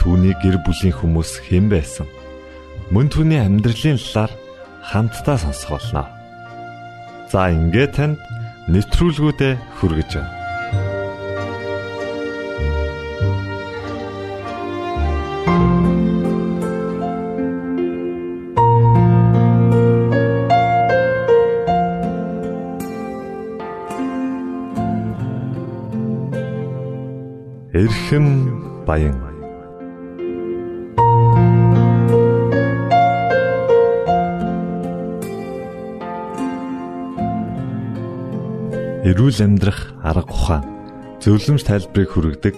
түүний гэр бүлийн хүмүүс хэн байсан? Мөн түүний амьдралын талаар хамтдаа сонсох болно. За ингээд танд нэвтрүүлгүүдэд хүргэж байна. Эрхэм баян эрүүл амьдрах арга ухаан зөвлөмж тайлбарыг хүргэдэг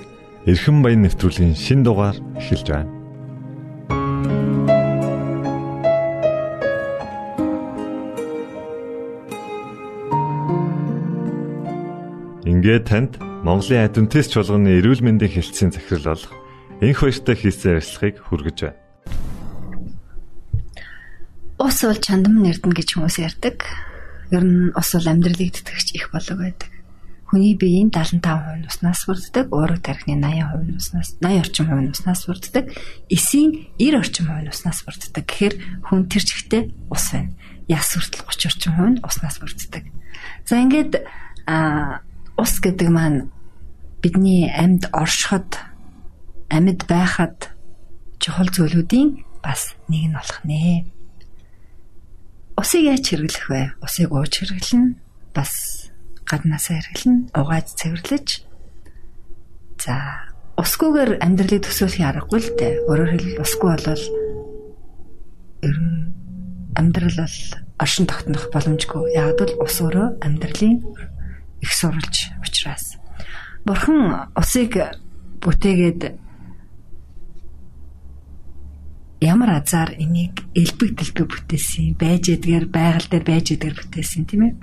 эрхэм баян нэвтрүүлгийн шин дугаар эхэлж байна. Ингээд танд Монголын адвентист чуулганы эрүүл мэндийн хэлтсийн захирал болох энх баяртай хийсэн ярилцлагыг хүргэж байна. Ус бол чандам нэрдэн гэж хүмүүс ярьдаг Ер нь ус бол амьдралыг тэтгэгч их болог байдаг. Хүний биеийн 75% нь уснаас бүрддэг, уурэг тархины 80% нь уснаас 80 орчим хувь нь уснаас бүрддэг, эсийн 90 орчим хувь нь уснаас бүрддэг. Тэгэхээр хүн тэр чигтээ ус байна. Яс хүртэл 30 орчим хувь нь уснаас бүрддэг. За ингээд а ус гэдэг маань бидний амьд оршиход амьд байхад чухал зүйлүүдийн бас нэг нь болох нэ. Усыг яаж хэрэглэх вэ? Усыг ууж хэрэглэнэ. Бас гаднаасаа хэрэглэнэ. Угааж цэвэрлэж. За, усгүйгээр амьдралыг төсөөлөх аргагүй л дээ. Өөрөөр хэлбэл усгүй болвол ер нь амьдрал бол оршин тогтнох боломжгүй. Яг л ус өөрөө амьдралын их сурвалж учраас. Бурхан усыг бүтээгээд ямар азар энийг элбэг дэлбэг бүтээсэн байж эдгээр байгаль дээр байж эдгээр бүтээсэн тийм ээ.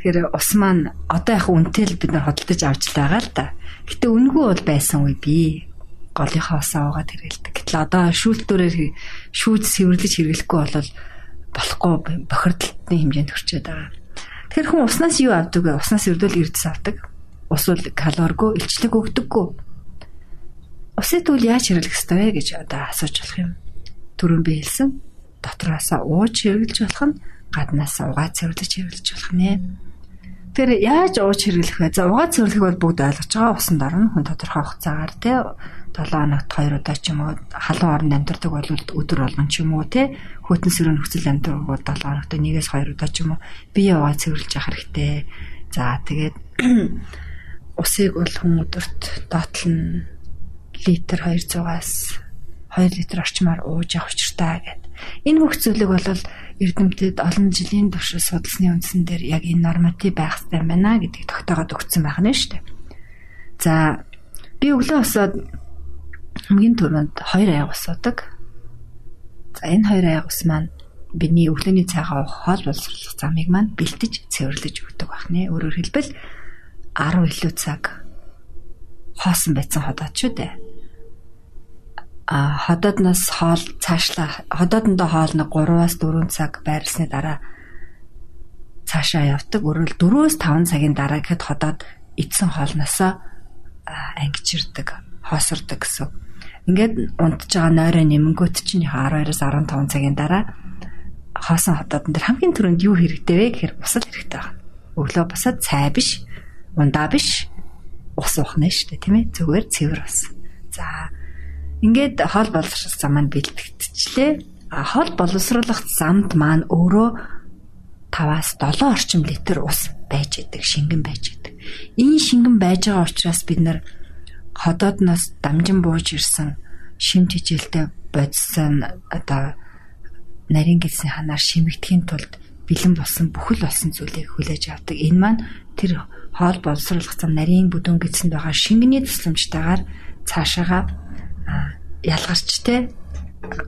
Тэгэхээр ус маань одоо яг үнэтэй л бид нар хөдөлж авч байгаа л да. Гэтэ үнгүй бол байсан үе би голынхаа усаа угаад хэрэгэлдэг. Гэтэл одоо шүүлтүүрээр шүүж сэвэрлэж хэрэглэхгүй бол болохгүй бохирдлтны хэмжээнд хүрчээд байгаа. Тэгэхээр хүн уснаас юу авдаг вэ? Уснаас өрдөөл эрдэс авдаг. Ус бол калоргүй, илчлэг өгдөггүй. Усыг тэгвэл яаж хэрэглэх ёстой вэ гэж одоо асууж болох юм түрүүн би хэлсэн дотроосоо ууж хэрэглэж болох нь гаднаасаа угаа цэвэрлэж хэрэглэж болох нэ. Тэр яаж ууж хэрэглэх вэ? За угаа цэвэрлэх бол бүгд ойлгож байгаа усан дорно хүн тодорхой хугацаагаар те 7 хоногт 2 удаа ч юм уу халуун орнд амьдардаг бол өдөр болгон ч юм уу те хөтөн сөрөг нөхцөл амьдардаг бол 7 хоногт нэгээс 2 удаа ч юм уу бие угаа цэвэрлж явах хэрэгтэй. За тэгээд усыг бол хүн өдөрт доотлон литр 200-аас 2 литр орчмоор ууж явах учиртай гэд. Энэ бүх зүйлийг бол эрдэмтэд олон жилийн туршид судалсны үндсэн дээр яг энэ норматив байх хэрэгтэй байна гэдгийг тогтоогод өгсөн байх нь шүү дээ. За би өглөө усаад хамгийн түрүүнд 2 аяг усаадаг. За энэ 2 аяг ус маань бидний өглөөний цайгаа хоол боловсруулах замыг маань бэлтэж цэвэрлэж өгдөг байх нэ. Өөрөөр хэлбэл 10 илүү цаг хоосон байсан ходоод шүү дээ а ходоодноос хоол цаашлаа ходоодондоо хоол нэг 3-аас 4 цаг байрлсны дараа цаашаа явдаг. Өөрөөр 4-өөс 5 цагийн дараа гэхэд ходоод эдсэн хоолноосоо ангижирдаг, хоосордог гэсэн. Ингээд унтж байгаа нойроо нэмэнгүүт чинь 12-оос 15 цагийн дараа хоосон ходоодон дээр хамгийн түрүүнд юу хэрэгтэй вэ гэхээр бусад хэрэгтэй байна. Өглөө босоод цай биш, ундаа биш, ус уух нь шүү дээ, тийм ээ. Зүгээр цэвэр ус. За Ингээд хоол боловсруулах зам маань бэлтгэгдчихлээ. А хоол боловсруулах замд маань өөрөө 5-аас 7 орчим литр ус байж идэг, шингэн байж идэг. Энэ шингэн байж байгаа учраас бид нар ходоодноос дамжин бууж ирсэн шим тижээлтэй бодсон одоо нарийн гэлсийн ханаар шимэгдэхийн тулд бэлэн болсон бүхэл болсон зүйлийг хүлээж авдаг. Энэ маань тэр хоол боловсруулах зам нарийн бүдүүн гэлсэнд байгаа шингэний тусламжтайгаар цаашаага ялгарчтэй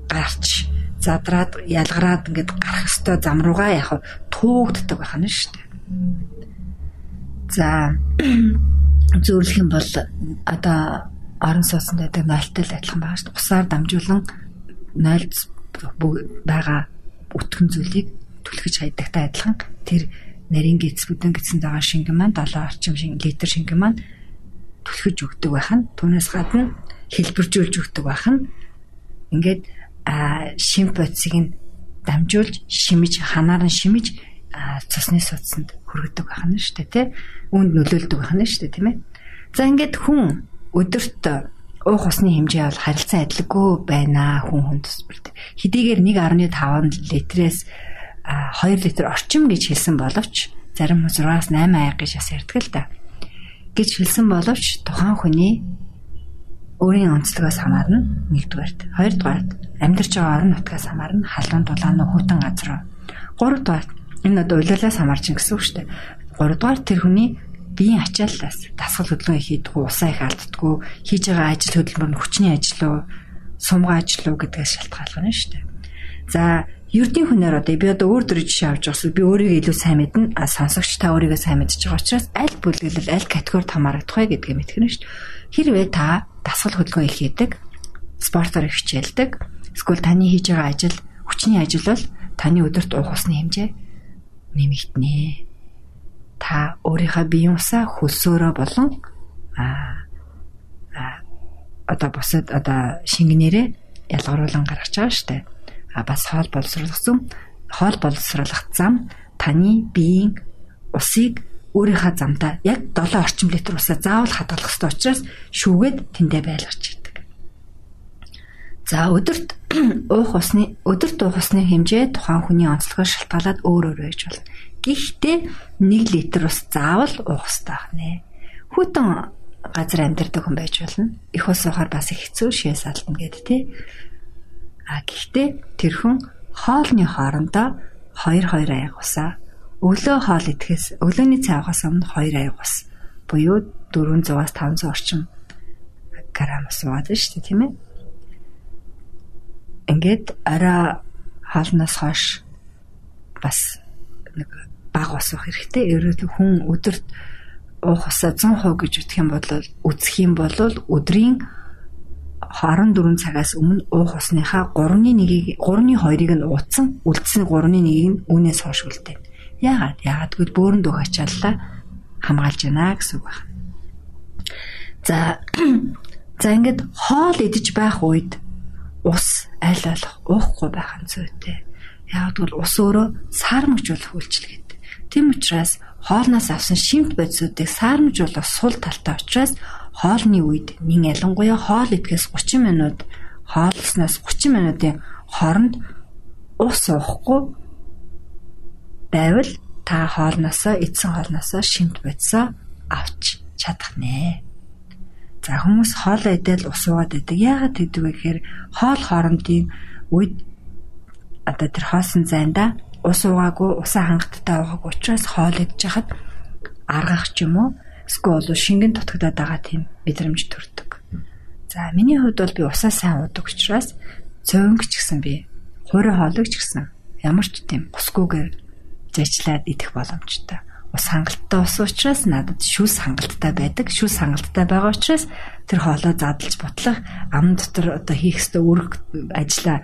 гарч задраад ялгараад ингээд гарах ёстой зам руугаа яг туугддаг байх нь шүү дээ. За зөөрлөх юм бол одоо орон сууцнд байдаг нойлтой л адилхан байгаа шүү дээ. Усаар дамжуулан нойлц байгаа өтгөн зүйлийг түлхэж хайдагтай адилхан тэр нарийн гиз бүдэн гизэнд байгаа шингэн маань 7 орчим шингэн литр шингэн маань түлхэж өгдөг байх нь түүнээс гадна хэлбэржүүлж өгдөг байх нь ингээд шим бодисыг нь дамжуулж шимэж ханаар нь шимэж цусны судсанд хүргэдэг байх нь шүү дээ тий. Үүнд нөлөөлдөг байх нь шүү дээ тийм ээ. За ингээд хүн өдөрт уух усны хэмжээ бол харилцан адилгүй байна хүн хүнд төсбөрт. Хэдийгээр 1.5 литрээс 2 литр орчим гэж хэлсэн боловч зарим хүмүүс 6-8 аяг гэж бас ярьдаг л да. гэж хэлсэн боловч тухайн хүний өөрийн онцлогоос хамаарна нэгдүгээрт. Хоёрдугаарт амьдарч байгаа орон нутгаас хамаарна халуун дулаан нөхөтөн газар. Гуравдугаарт энэ одоо уйлалаас хамаарч гэсэн үг шүү дээ. Гуравдугаарт тэр хүний биеийн ачааллаас дасгал хөдөлгөөн хийдгүү, усаа их алддгүү, хийж байгаа ажил хөдөлмөр нь хүчний ажил уу, сумган ажил уу гэдгээс шалтгаална шүү дээ. За ердийн хүнээр одоо би одоо өөр төрөж жишээ авч байгаас би өөрийгөө илүү сайн мэднэ а сонсогч та өөрийгөө сайн мэдж байгаа учраас аль бүлэглэл аль категорид хамаарах вэ гэдгийг мэдгэнэ шүү дээ. Хэрвээ та дасгал хөдөлгөөн их хийдэг, спортоор хичээлдэг, эсвэл таны хийж байгаа ажил хүчний ажил бол таны өдөрт уух усны хэмжээ нэмэгдэнэ. Та өөрийнхөө биеийн усаа хөлсөөрөө болон а одоо бусад одоо шингэнээрээ ялгаруулан гаргаж байгаа штэ а бас хоол боловсруулах зам хоол боловсруулах зам таны биеийн усыг өөрийнхөө замдаа яг 7 орчим литр усаа заавал хадгалах ёстой учраас шүүгээд тэндээ байлгаж идэг. За өдөрт уух усны өдөрт уух усны хэмжээ тухайн хүний онцлогоос шалтгаалаад өөр өөр байж болно. Гэхдээ 1 литр ус заавал уух ёстой байна. Хүүтэн газар амьдардаг хүн байж болно. Их ус уухаар бас их хэцүү шээс алдна гэд тээ. А гэхдээ тэр хүн хоолны хоорондоо 2 2 аяг усаа өглөө хоол идэхээс өглөөний цай авахаас өмнө 2 аяг ус буюу 400-аас 500 орчим грамм ус байна шүү дээ тийм ээ. Ингээд орой хоолноос хойш бас нэг баг ус уух хэрэгтэй. Ерөөд хүн өдөрт уух усаа 100% гэж үтх юм бол үсэх юм бол өдрийн 24 цагаас өмнө уух усныхаа 3-ны 1-ийг 3-ны 2-ыг нь уудсан, үлдсэн 3-ны 1-ийг нь үүнээс хойш үлдэв. Яагаад? Яагаад гэвэл бөөрөнд өөх ачааллаа хамгаалж байна гэсэн үг байна. За за ингээд хоол идэж байх үед ус аль болох уухгүй байх нь зүйтэй. Яагаад гэвэл ус өөрөө саармжуулах үйлчилгээд. Тийм учраас хоолноос авсан шимт бодисуудыг саармжуулах сул талтай учраас хоолны үед мин ялангуяа хоол идэхээс 30 минут хоолсноос 30 минутын хооронд ус уухгүй байвал та хоолноосоо эдсэн хоолноосоо шимт бодисоо авч чадах нэ. За хүмүүс хоол идэл ус уугаад байдаг. Яагаад гэдэг вэ гэхээр хоол хоорондын үед одоо тэр хоосон зайнда ус уугаагүй усаа хангалттай уугаагүй учраас хоол идэж хахад аргах ч юм уу эсвэл шингэн дутагдаад байгаа тийм мэдрэмж төрдөг. За миний хувьд бол би усаа сайн уудаг учраас цөөнгч гэсэн би хуурай хоолойч гэсэн ямар ч тийм гусгүйгээр зажлаад идэх боломжтой. Ус хангалттай ус учраас надад шүүс хангалттай байдаг. Шүүс хангалттай байгаа учраас тэр хоолоо задлж бутлах ам дотор одоо хийх ёстой үүрэг ажлаа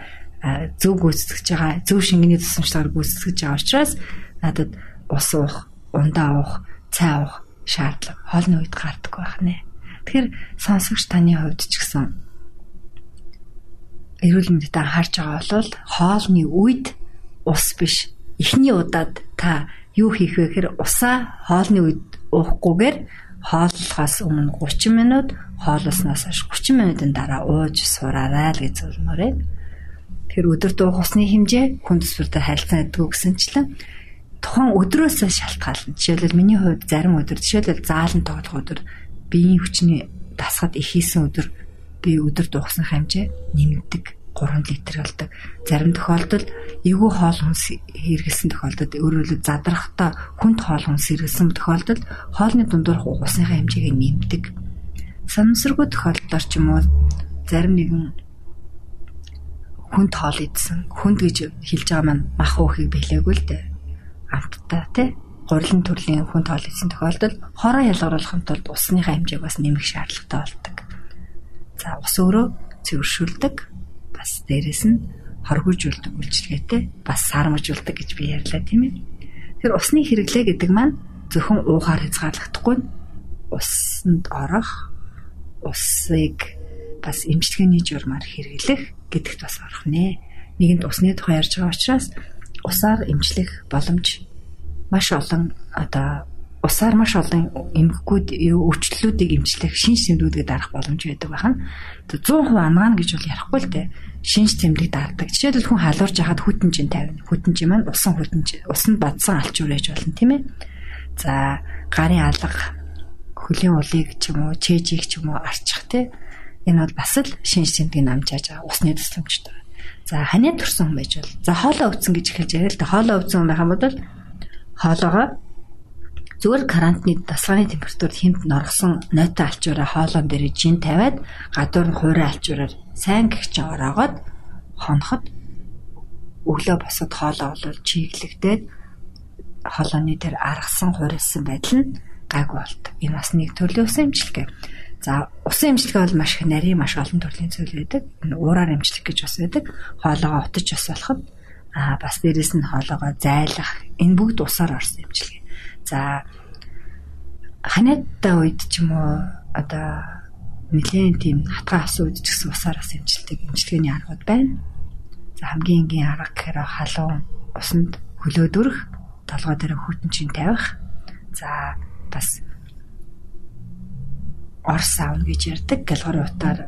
зөв гүйцэтгэж байгаа, зөв шингэний тусламжтайгаар гүйцэтгэж байгаа учраас надад ус уух, ундаа уух, цай уух шаардлага хоолны үед гардаг байх нэ. Тэгэхээр сонсогч таны хувьд ч гэсэн эрүүл мэндэд анхаарч байгаа бол хоолны үед ус биш. Эхний удаад та юу хийх вэ гэхээр усаа хоолны үед уухгүйгээр хооллохоос өмнө 30 минут, хооллосноос хойш 30 минутын дараа ууж сураарай л гэж зөвлөмөрөө. Тэгэхээр өдөр дуух усны хэмжээ хүн төсвөртэй харилцан байдгүй гэсэнчлэн тухайн өдрөөс шалтгаална. Жишээлбэл миний хувьд зарим өдөр жишээлбэл заалан тоглох өдөр биеийн хүчний дасгад их хийсэн өдөр би өдөр дууссан хэмжээ нэмдэг 3 литр болдог. Зарим тохиолдолд эвгүй хоол хүнс хэрэгэлсэн тохиолдолд өөрөөр задрахтаа хүнд хоол хүнс хэрэгэлсэн тохиолдолд хоолны дундуур усныхаа хэмжээг нэмдэг. Санамсаргүй тохиолдолд ч юм уу зарим нэгэн хүнд хоол идсэн. Хүнд гэж хэлж байгаа маань мах уухыг бэлээгүй л дээ. Амттай тий гурилан төрлийн хүн тоол хийсэн тохиолдолд хороо ялгаруулахын тулд усныхаа хэмжээг бас нэмэх шаардлагатай болдог. За ус өөрөө цэвэршүүлдэг бас дээрэс нь хоргожүүлдэг үйлчлэгээтэй бас сармажуулдаг гэж би ярьлаа тийм ээ. Тэр усны хэрэглээ гэдэг маань зөвхөн уухаар хязгаарлагдахгүй усанд орох усыг бас эмчилгээний журмаар хэрэглэх гэдэгт бас орох нэ. Нэгэнд усны тухай ярьж байгаа учраас усаар эмчлэх боломж маш олон одоо усаар маш олон эмгэгүүд өвчлөлүүдийг эмчлэх шинж тэмдгүүдийг дарах боломж байдаг байна. 100% ангаана гэж бол ярихгүй л дээ. Шинж тэмдэг дардаг. Жишээлбэл хүн халуурж хахад хүтэнжин тавина. Хүтэнжин маань усан хүтэнж усанд бадсан алчуур ээж болно тийм ээ. За гарын алга хөлийн улыг ч юм уу чэжийг ч юм уу арчих тий. Энэ бол бас л шинж тэмдгийг намжааж байгаа усны төслөмжтэй. За ханиа төрсөн хүн байж бол за хоолоо өвцөн гэж эхэлж яриа л да хоолоо өвцөн хүн байх юм бол хоолоогоо зүгээр карантины дасгааны температурт хэмт норгосон нойтон алчуураа хоолоон дээр жин тавиад гадуур нь хуурай алчуураар сайн гихч ороогоод хоноход өглөө босоод хоолоо олвол чиглэгдээд хоолооны дээр аргасан хуурайсан байдал нь гайгүй болт. Энэ бас нэг төрлийн усан имчилгээ. За усан имчилгээ бол маш их нарийн маш олон төрлийн зүйл байдаг. Энэ уураар имчлэх гэж бас байдаг. Хоолоогоо утаж бас болоход Аа бас дээрэс нь хоолоогоо зайлах энэ бүгд усаар орсон имчилгээ. За ханиадтай үед ч юм уу одоо нэлээд тийм хатгаа асан үед ч гэсэн усаар бас имчилдэг имчилгээний аргууд байна. За хамгийн энгийн арга гэхээр халуун усанд хөлөө дөрөх, толгой дээр хүтэн чин тавих. За бас ор савн гэж ярддаг галгарын утаар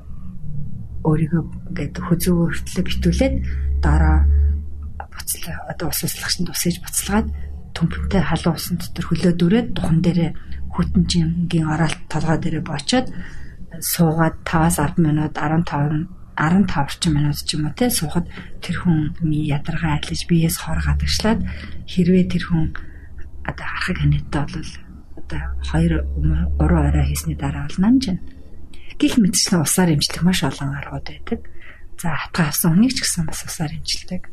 өөрийгөө ингээд хүзүүгөө хүртлээ битүүлээд дараа буцлаа одоо ус услагчд усээж буцалгаад төмпөнтэй халуун усан дотор хөлөө дүрээд духан дээрээ хүтэн жимгийн оролт толгой дээрээ бочоод суугаад 5-аас 10 минут 15 15 орчим минут ч юм уу те суухад тэр хүн ядаргаа арилж биеэс хор гадагшлаад хэрвээ тэр хүн одоо харахыг ханитаа бол одоо 2 3 орой хийсний дараа бол намжина. Гэх мэтчлэн усаар имжлэх маш олон аргууд байдаг. За хатгаа авсан хүнийг ч гэсэн бас усаар имжилдэг.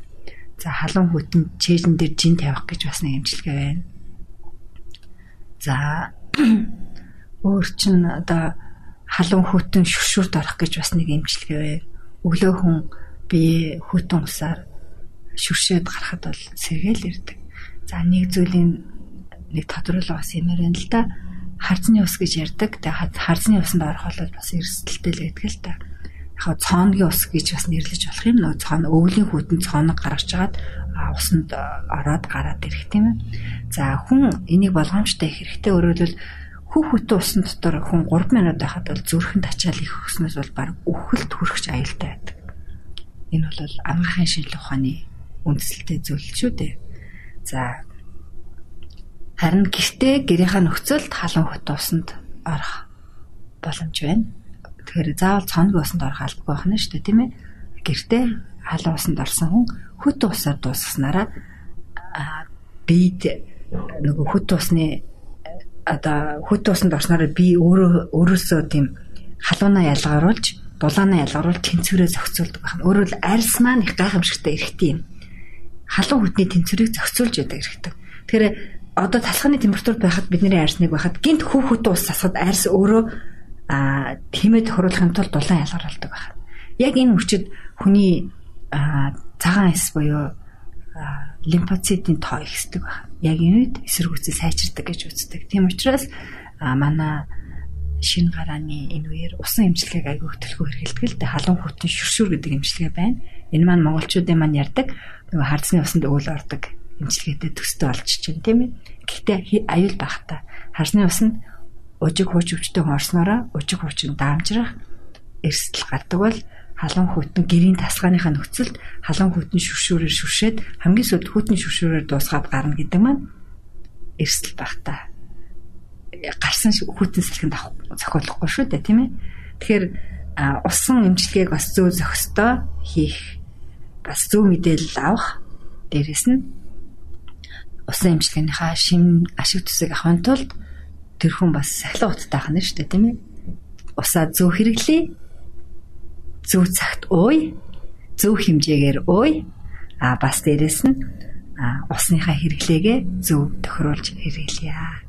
За халуун хүтэн чэйжэн дээр жин тавих гэж бас нэг эмчилгээ байна. За өөр чин одоо халуун хүтэн шүршүрд орох гэж бас нэг эмчилгээ байна. Өглөө хүн бие хүтэн усаар шүршээд гарахад бол сэргээл ирдэг. За нэг зүйлийн нэг тодруулга бас юмэр байна л да. Харцны ус гэж ярьдаг. Тэгээ харцны усанд орох бол бас эрсдэлтэй л байдаг л да яг цооногийн ус гэж бас нэрлэж болох юм нөө цоон өвлийн хүтэн цооног гаргаж чагаад усанд ороод гараад ирэх тийм ээ. За хүн энийг болгоомжтой хэрэгтэй өөрөлдвөл хүү хүтэн усан дотор хүн 3 минут байхад бол зүрхэнд ачаал их өгснөөс бол баг өхөлт хүрэх аюултай байдаг. Энэ бол амгаахын шинжилгээ ухааны үндсэлтэй зүйл шүү дээ. За харин гэртээ гэрийнхаа нөхцөлд халуун хөт усанд орох боломж байна. Тэгэхээр заавал цоног усанд орох албагүй байх нь шүү дээ, тийм ээ. Гэртээ халуун усанд орсон хүн хөт усаар дуусгаснараа бид нөгөө хөт усны одоо хөт усанд орсноор би өөрөө өөрөөсөө тийм халуунаа ялгаруулж, дулаанаа ялгаруулж тэнцвэрээ зохицуулдаг байна. Өөрөөр арьс маань их гайхамшигтай эрхтэй юм. Халуун хөтний тэнцвэрийг зохицуулж яадаг эрхтэй. Тэгэхээр одоо талхны температурд байхад бидний арьсныг байхад гинт хүүхэд ус засахад арьс өөрөө а тэмээ тохируулахын тулд дулаан ялгаралдаг байна. Яг энэ хүчит хүний цагаан эс буюу лимфоцитийн тоо ихсдэг байна. Яг энэ үед эсрэг үсээ сайжирдаг гэж үздэг. Тийм учраас манай шин гарааны энэ үеэр усан эмчилгээг аягүй хөтөлгөө хэрэгэлдэг л дээ. Халуун хүтэн шүршүр гэдэг эмчилгээ байна. Энэ маань монголчуудын маань ярьдаг нөгөө хардсны усанд өвөл ордог эмчилгээтэй төстэй болж чинь тийм ээ. Гэхдээ аюул багтаа. Харсны ус нь ужиг хууч өвчтөн орсноороо ужиг хуучин даамжрах эрсдэл гардаг бол халуун хүтэн гэрийн тасгааныхаа нөхцөлд халуун хүтэн шүршүүрээр шүршээд хамгийн сүүлд хүтний шүршүүрээр дуусгаад гарна гэдэг маань эрсдэл байх та. Гарсан хүтэн сэлхэнд авах зохиолохгүй шүү дээ тийм ээ. Тэгэхээр усан эмчилгээг бас зөв зохистой хийх бас зөв мэдээлэл авах дээрэс нь усан эмчилгээнийхаа шим ашиг тусыг авахын тулд тэр хүн бас сахилга уттай хана шүү дээ тийм ээ. Усаа зөв хэрэглэе зөв цагт ууй, зөв хэмжээгээр ууй. А бас дээрэс нь усныхаа хэрэглээгээ зөв тохируулж хэрэглэе.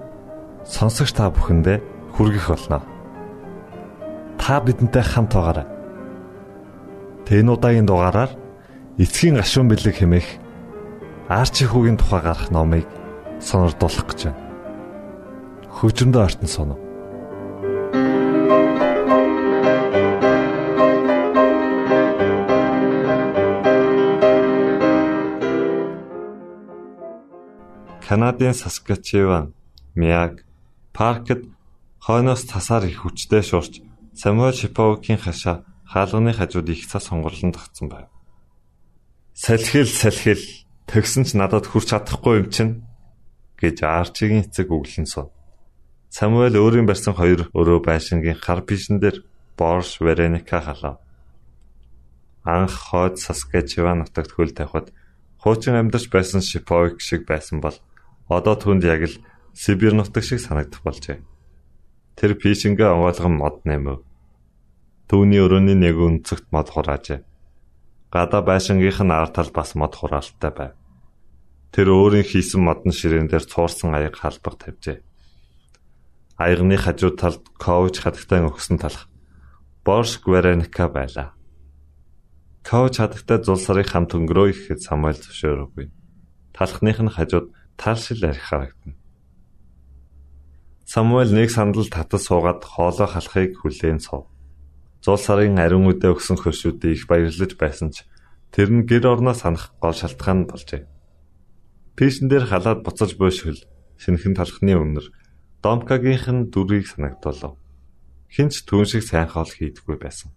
сонсогч та бүхэндээ хүргэх болно. Та бидэнтэй хамт байгаарай. Тэн удаагийн дугаараар эцгийн гашуун бэлэг хэмээх Арчи хүүгийн тухай гарах номыг сонирдуулах гэж байна. Хөгжмөдөө артн соно. Канадын Саскачеван, Миаг, Паркд хойноос тасаар их хүчтэй шуурч Самуэль Шиповкийн хашаа хаалганы хажууд их цас сонгорлон тогтсон байв. Салхил салхил тэгсэн ч надад хүрч чадахгүй юм чинь гэж Арчигийн эцэг өглөн суу. Самуэль өөрийн барьсан хоёр өрөө байшингийн хар бишэн дээр Борш Вереника халав. Анх хойд Саскачеван нутагт хөл тавихад хуучин амьдарч байсан Шиповик шиг байсан бол Одоо түнд яг л Сибирь нутаг шиг санагдах болжээ. Тэр пишингээ онгойлгон мод нэмэв. Түүний өрөөний нэг өнцөгт мод хураажээ. Гадаа байшингийнх нь ар тал бас мод хураалттай байв. Тэр өөрийн хийсэн модон ширээн дээр цуурсан аяг халбаг тавьжээ. Аягны хажуу талд коуч хатагтай өгсөн талх Борш Гваренка байлаа. Коуч хатагтай зул сарын хамт өнгөрөө ихэд Самуэль зөвшөөрөөгүй. Талхных нь хажууд таалшил арх харагдана. Самуэль нэг сандал татас суугаад хоолой халахыг хүлээн суув. Зул сарын ариун үдэ өгсөн хөршүүдийг их баярлаж байсан ч тэр нь гэр орноо санах гол шалтгаан болжээ. Пишн дээр халаад буцаж буйшгал шинхэн талхны өмнөр Домкагийнх нь дүрийг санагдуулав. Хинч түүн шиг сайн хоол хийдэггүй байсан.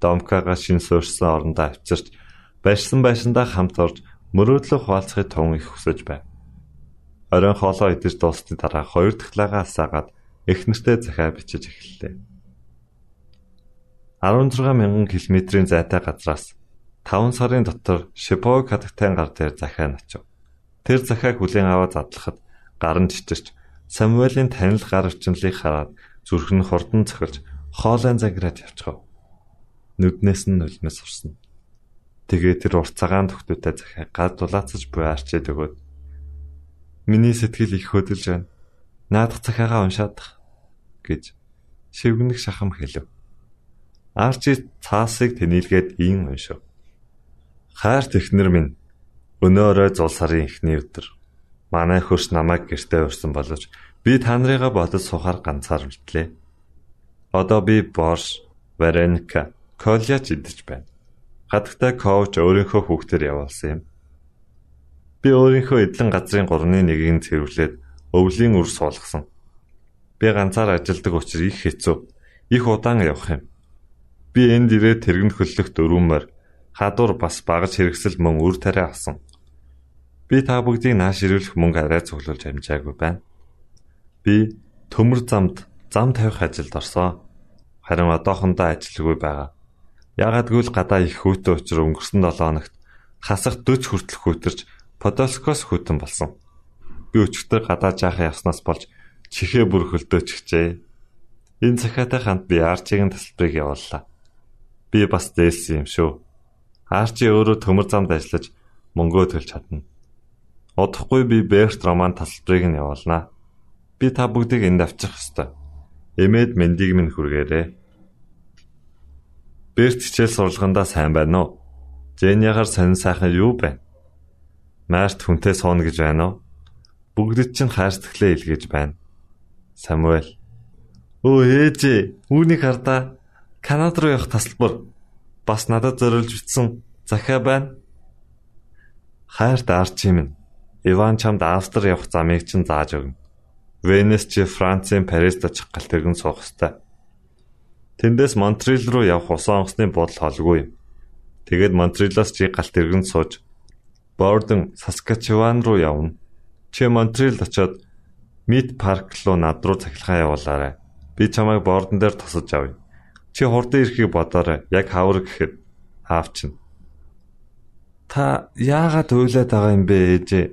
Домкага шин суурьсан орондоо авчирч барьсан байшиндаа хамт орж мөрөөдлөх хуваалцахыг тун их хүсэж байв. Оройн хоолоо идэж дуусны дараа хоёр дахь лагаа асаагаад их нэртэй захиа бичиж эхэллээ. 16 мянган км-ийн зайтай газраас 5 сарын дотор Шипог хатагтай гар дээр захиа очив. Тэр захиаг хүлээн аваад задлахад гар нь чичирч Самуэлийн танил гар орчнолыг хараад зүрх нь хурдан цохилж хоолойн заграад явчихав. Нүднээс нь нулимс урсна. Тэгээ тэр урт цагаан төгтөтэй захиа гад дулаацаж буй арчээд өгөөд Миний сэтгэл их хөдөлж байна. наадах захиагаа уншаадах гэж шивгэнэх шахам хэлв. Арчи цаасыг тэнилгээд ийн уншив. Хайрт эхнэр минь өнөөрөө зул сарын эхний өдөр манай хөрс намайг гэртээ урьсан боловч би та нарыгаа бодож сухаар ганцаар үлдлээ. Одоо би Борш, Вереника, Колляч идэж байна. Хатагтай коуч өөрийнхөө хүүхдээр явуулсан юм. Би өөрийнхөө эдлэн газрын 3-1-ийг цэвэрлээд өвлийн үр суулгасан. Би ганцаар ажилдаг учраас их хэцүү. Их удаан явах юм. Би энд ирээд тэргэнд хөллөх дөрвөмөр хадуур бас багаж хэрэгсэл мөн үр тариа авсан. Би та бүгдийг нааш ирүүлэх мөнгө арай цуглуулж амжаагүй байна. Би төмөр замд зам тавих ажилд орсон. Харин одоохондоо ажилгүй байгаа. Яагад гэвэл гадаа их хүүтэй учраа өнгөрсөн 7 хоногт хасах 40 хүртэл хүүтэрч Подолскос хүүтэн болсон. Би өчигдөр гадаа жаахан явснаас болж чихээ бүр хөлдөөчихжээ. Энэ захиатай хамт би Арчигийн тасалбарыг явууллаа. Би бас дээлсэн юм шүү. Арчи өөрөө төмөр замд ажиллаж мөнгөө төлж чадна. Удахгүй би Берт роман тасалбарыг нь явуулнаа. Би та бүгдийг энд авчих ёстой. Эмээд мэндийг минь хүргээрэй. Берт хичээл сурлагандаа сайн байна уу? Жениагаар сонин сайхан юу байна? Март хүнтэй сууна гэж байна уу? Бүгдэд чинь хайрцаглаа илгээж байна. Самуэль. Өө ээжээ, үүнийг хардаа Канад руу явах тасалбар бас надад зориулж бичсэн захиа байна. Хайрт арчи минь. Иван чамд Австри явах замыг чинь зааж өгнө. Венес чи Францын Парист очих галт тэргэн суух ёстой. Тэндээс Монтрил руу явах усан онгоцны бодол холгүй юм. Тэгээд Монтрилоос чи галт тэргэн сууж Бордон, Саскачеван руу явна. Чи Монтрил очоод Мид парк руу над руу цахилгаан явуулаарай. Би чамайг бордон дээр тосож авъя. Чи хурдан ирэхийг бодоорой. Яг хавар гэхэд аавчин. Та яагаад уйлаад байгаа юм бэ ээжээ?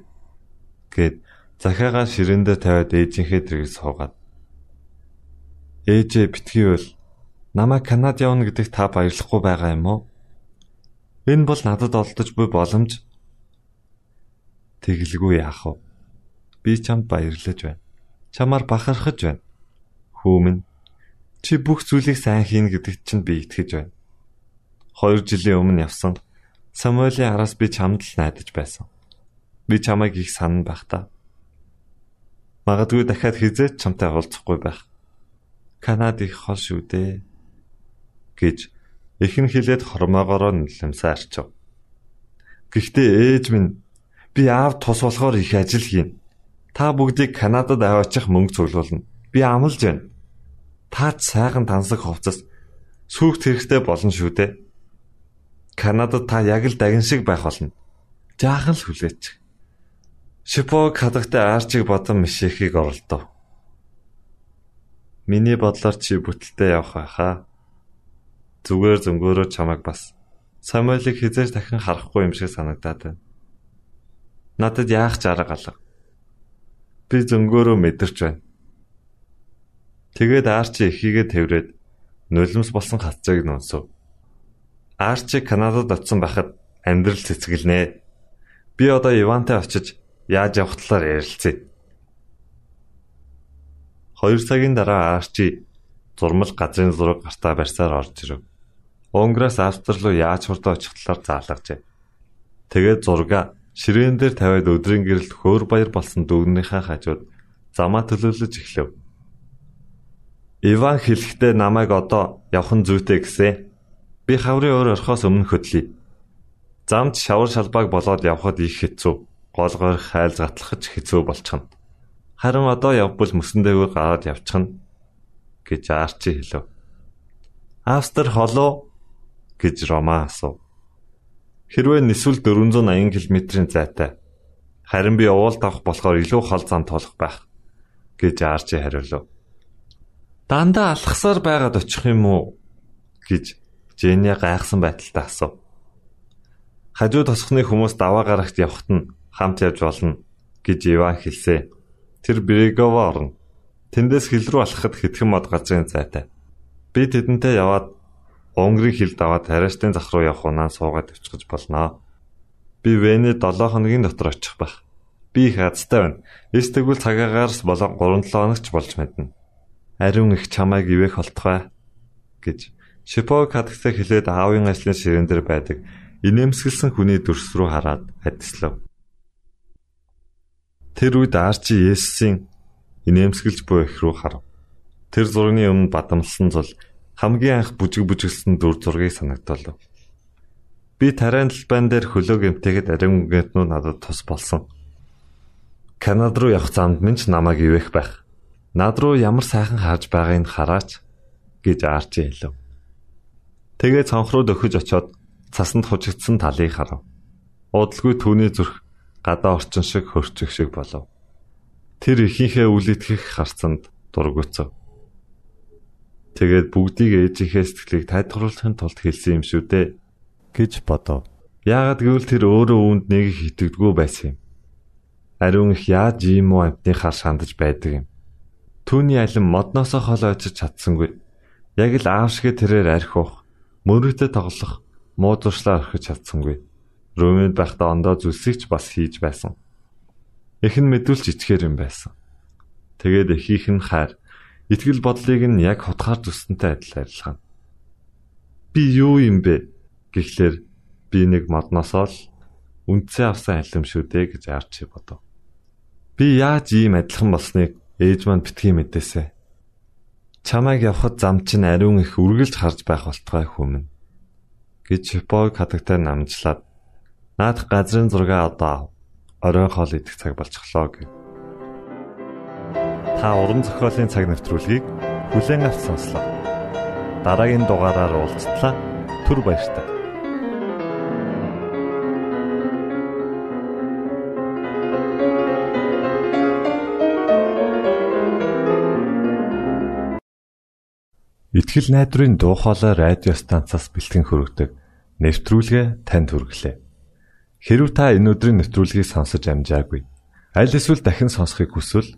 гэд захиагаа ширэндээ тавиад ээжийнхээ дэргийг суугаад. Ээжээ битгий бол намайг Канад явна гэдэгт та баярлахгүй байгаа юм уу? Энэ бол надад олдож буй боломж. Тэгэлгүй яах вэ? Би чамд баярлаж байна. Чамаар бахархаж байна. Хүүмэн чи бүх зүйлийг сайн хийн гэдэгт чинь би итгэж байна. 2 жилийн өмнө явсан Самуэлийн араас би чамд л найдаж байсан. Би чамайг их санана байх та. Магадгүй дахиад хизээч чамтай уулзахгүй байх. Канад их хол шүү дээ гэж ихэн хилээд хормоогоороо нэлэмсээ арчив. Гэхдээ ээж минь би аав тус болохоор их ажил хийн. Та бүгдийг Канадад аваачих мөнгө цуглуулна. Би амлаж байна. Таач сайхан тансаг хувцас сүүхт хэрэгтэй болно шүү дээ. Канадад та яг л дагин шиг байх болно. Жаахан л хүлээч. Шипог хадагтай арчиг бодон мишэхийг оролдов. Миний бодлоор чи бүтэлтэй явах байхаа. Зүгээр зөнгөөрөө чамайг бас Самуэлийг хизээж дахин харахгүй юм шиг санагдаад байна. Надад яах ч арга алга. Би зөнгөөрөө мэдэрч байна. Тэгээд Арчи ихийгээ тэрврээд нулимс болсон хаццыг нунсав. Арчи Канадад очсон байхад амьдрал цэцгэлнэ. Би одоо Ивантай очиж яаж явах талаар ярилцъя. 2 цагийн дараа Арчи зурмал газрын зураг гартаа барьсаар орж ирэв. Унграас Австри руу яаж хурдан очих талаар заалгажээ. Тэгээд зурга ширээн дээр тавиад өдрийн гэрэлд хөөр баяр болсон дүүнийхээ хажууд замаа төлөөлөж эхлэв. Иван хэлэхдээ намайг одоо явах нь зүйтэй гэсэн. Би хаврын өөр орхоос өмнө хөдлөе. Замд шавар шалбааг болоод явхад их хэцүү голгоор хайлз гатлахж хэцүү болчихно. Харин одоо явбал мөсөн дээгүүр гараад явчихна гэж Арчи хэлв. Австр холоо гэж Рома асуув. Хэрвээ нисвэл 480 км-ийн зайтай. Харин би уулд авах болохоор илүү хол зам толох байх гэж Арчи хариулв. Дандаа алхасаар байгаад очих юм уу гэж Жэни гайхсан байдалтай асуув. Хажуу тосхны хүмүүс даваа гарагт явхад нь хамт явж болно гэж Иван хэлсэн. Тэр Брегово орно. Тэндээс хил рүү алхахад хэдхэн мод газрын зайтай. Би тэдэнтэй яваад Унгарын хил даваад тариаштай зах руу явах унаа суугаад авчихж болно. Би Венэ 7 хоногийн дотор очих байх. Би их азтай байна. Эс тэгвэл цагаагаарс болон 3-7 хоногч болж мэднэ. Ариун их чамайг ивэх болтугай гэж Шипог хатагтай хэлээд аавын ажлын ширээн дээр байдаг инээмсэглсэн хүний дүрс рүү хараад адислав. Тэр үед Арчи Есүсийн инээмсэглэж буй их рүү харав. Тэр зургийн өмнө бадамлсан зул хамгийн анх бүжиг бүжиглсэн дүр зургийг санагдуулав. Би тариан талбайн дээр хөлөө гэмтээхэд ариун гэнтнүү надад тус болсон. Канад руу явах замд минь ч намайг ивэх байх. Над руу ямар сайхан харж байгааг нь хараач гэж Арчи хэлв. Тэгээ цонх руу дөхөж очоод цасанд хужигдсан талыг харав. Удалгүй түүний зүрх гадаа орчин шиг хөрчих шиг болов. Тэр ихийнхээ үл итгэх харцанд дургуцав. Тэгээд бүгдийг ээжийнхээ сэтгэлийг тайлбарлахын тулд хэлсэн юм шүү дээ гэж бодов. Яагаад гэвэл тэр өөрөө үүнд нэг их итгэдэггүй байсан юм. Ариун их яаж ийм үү амтны хар шандаж байдаг юм. Түүний алим модноосоо хол очиж чадсангүй. Яг л аав шиг тэрээр арх уух мөрөдө тоглох, муу зуршлаа орхиж чадсангүй. Румынд байхдаа ондоо зүсэгч бас хийж байсан. Нь мэдүүлж ичгээр юм байсан. Тэгээд эхийнх нь хайр, итгэл бодлыг нь яг хутгаар зүснэнтэй адил арилгана. Би юу юм бэ гэхлээр би нэг модносоо л үндсээ авсан алим шүү дээ гэж арчи бодов. Би яаж ийм адилхан болсныг ээж маань битгий мэдээсэ. Чамайг явхад зам чинь ариун их үргэлж харж байх болтугай хүмүн гэж Шипог хатагтай намжлаад наадах газрын зураг одоо оройн хоол идэх цаг болчихлоо гэв. Та уран зохиолын цаг навтруулгийг бүлээн авч сонслоо. Дараагийн дугаараар уулзтлаа. Түр баярлалаа. Итгэл найдварын дуу хоолой радио станцаас бэлтгэн хөрөгдөг нэвтрүүлгээ танд хүргэлээ. Хэрв та энэ өдрийн нэвтрүүлгийг сонсож амжаагүй аль эсвэл дахин сонсохыг хүсвэл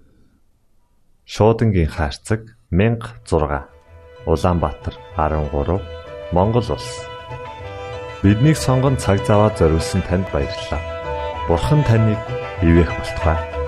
Шуудангийн хаяцаг 16 Улаанбаатар 13 Монгол улс Биднийг сонгон цаг зав аваад зориулсан танд баярлалаа. Бурхан таныг ивээх болтугай.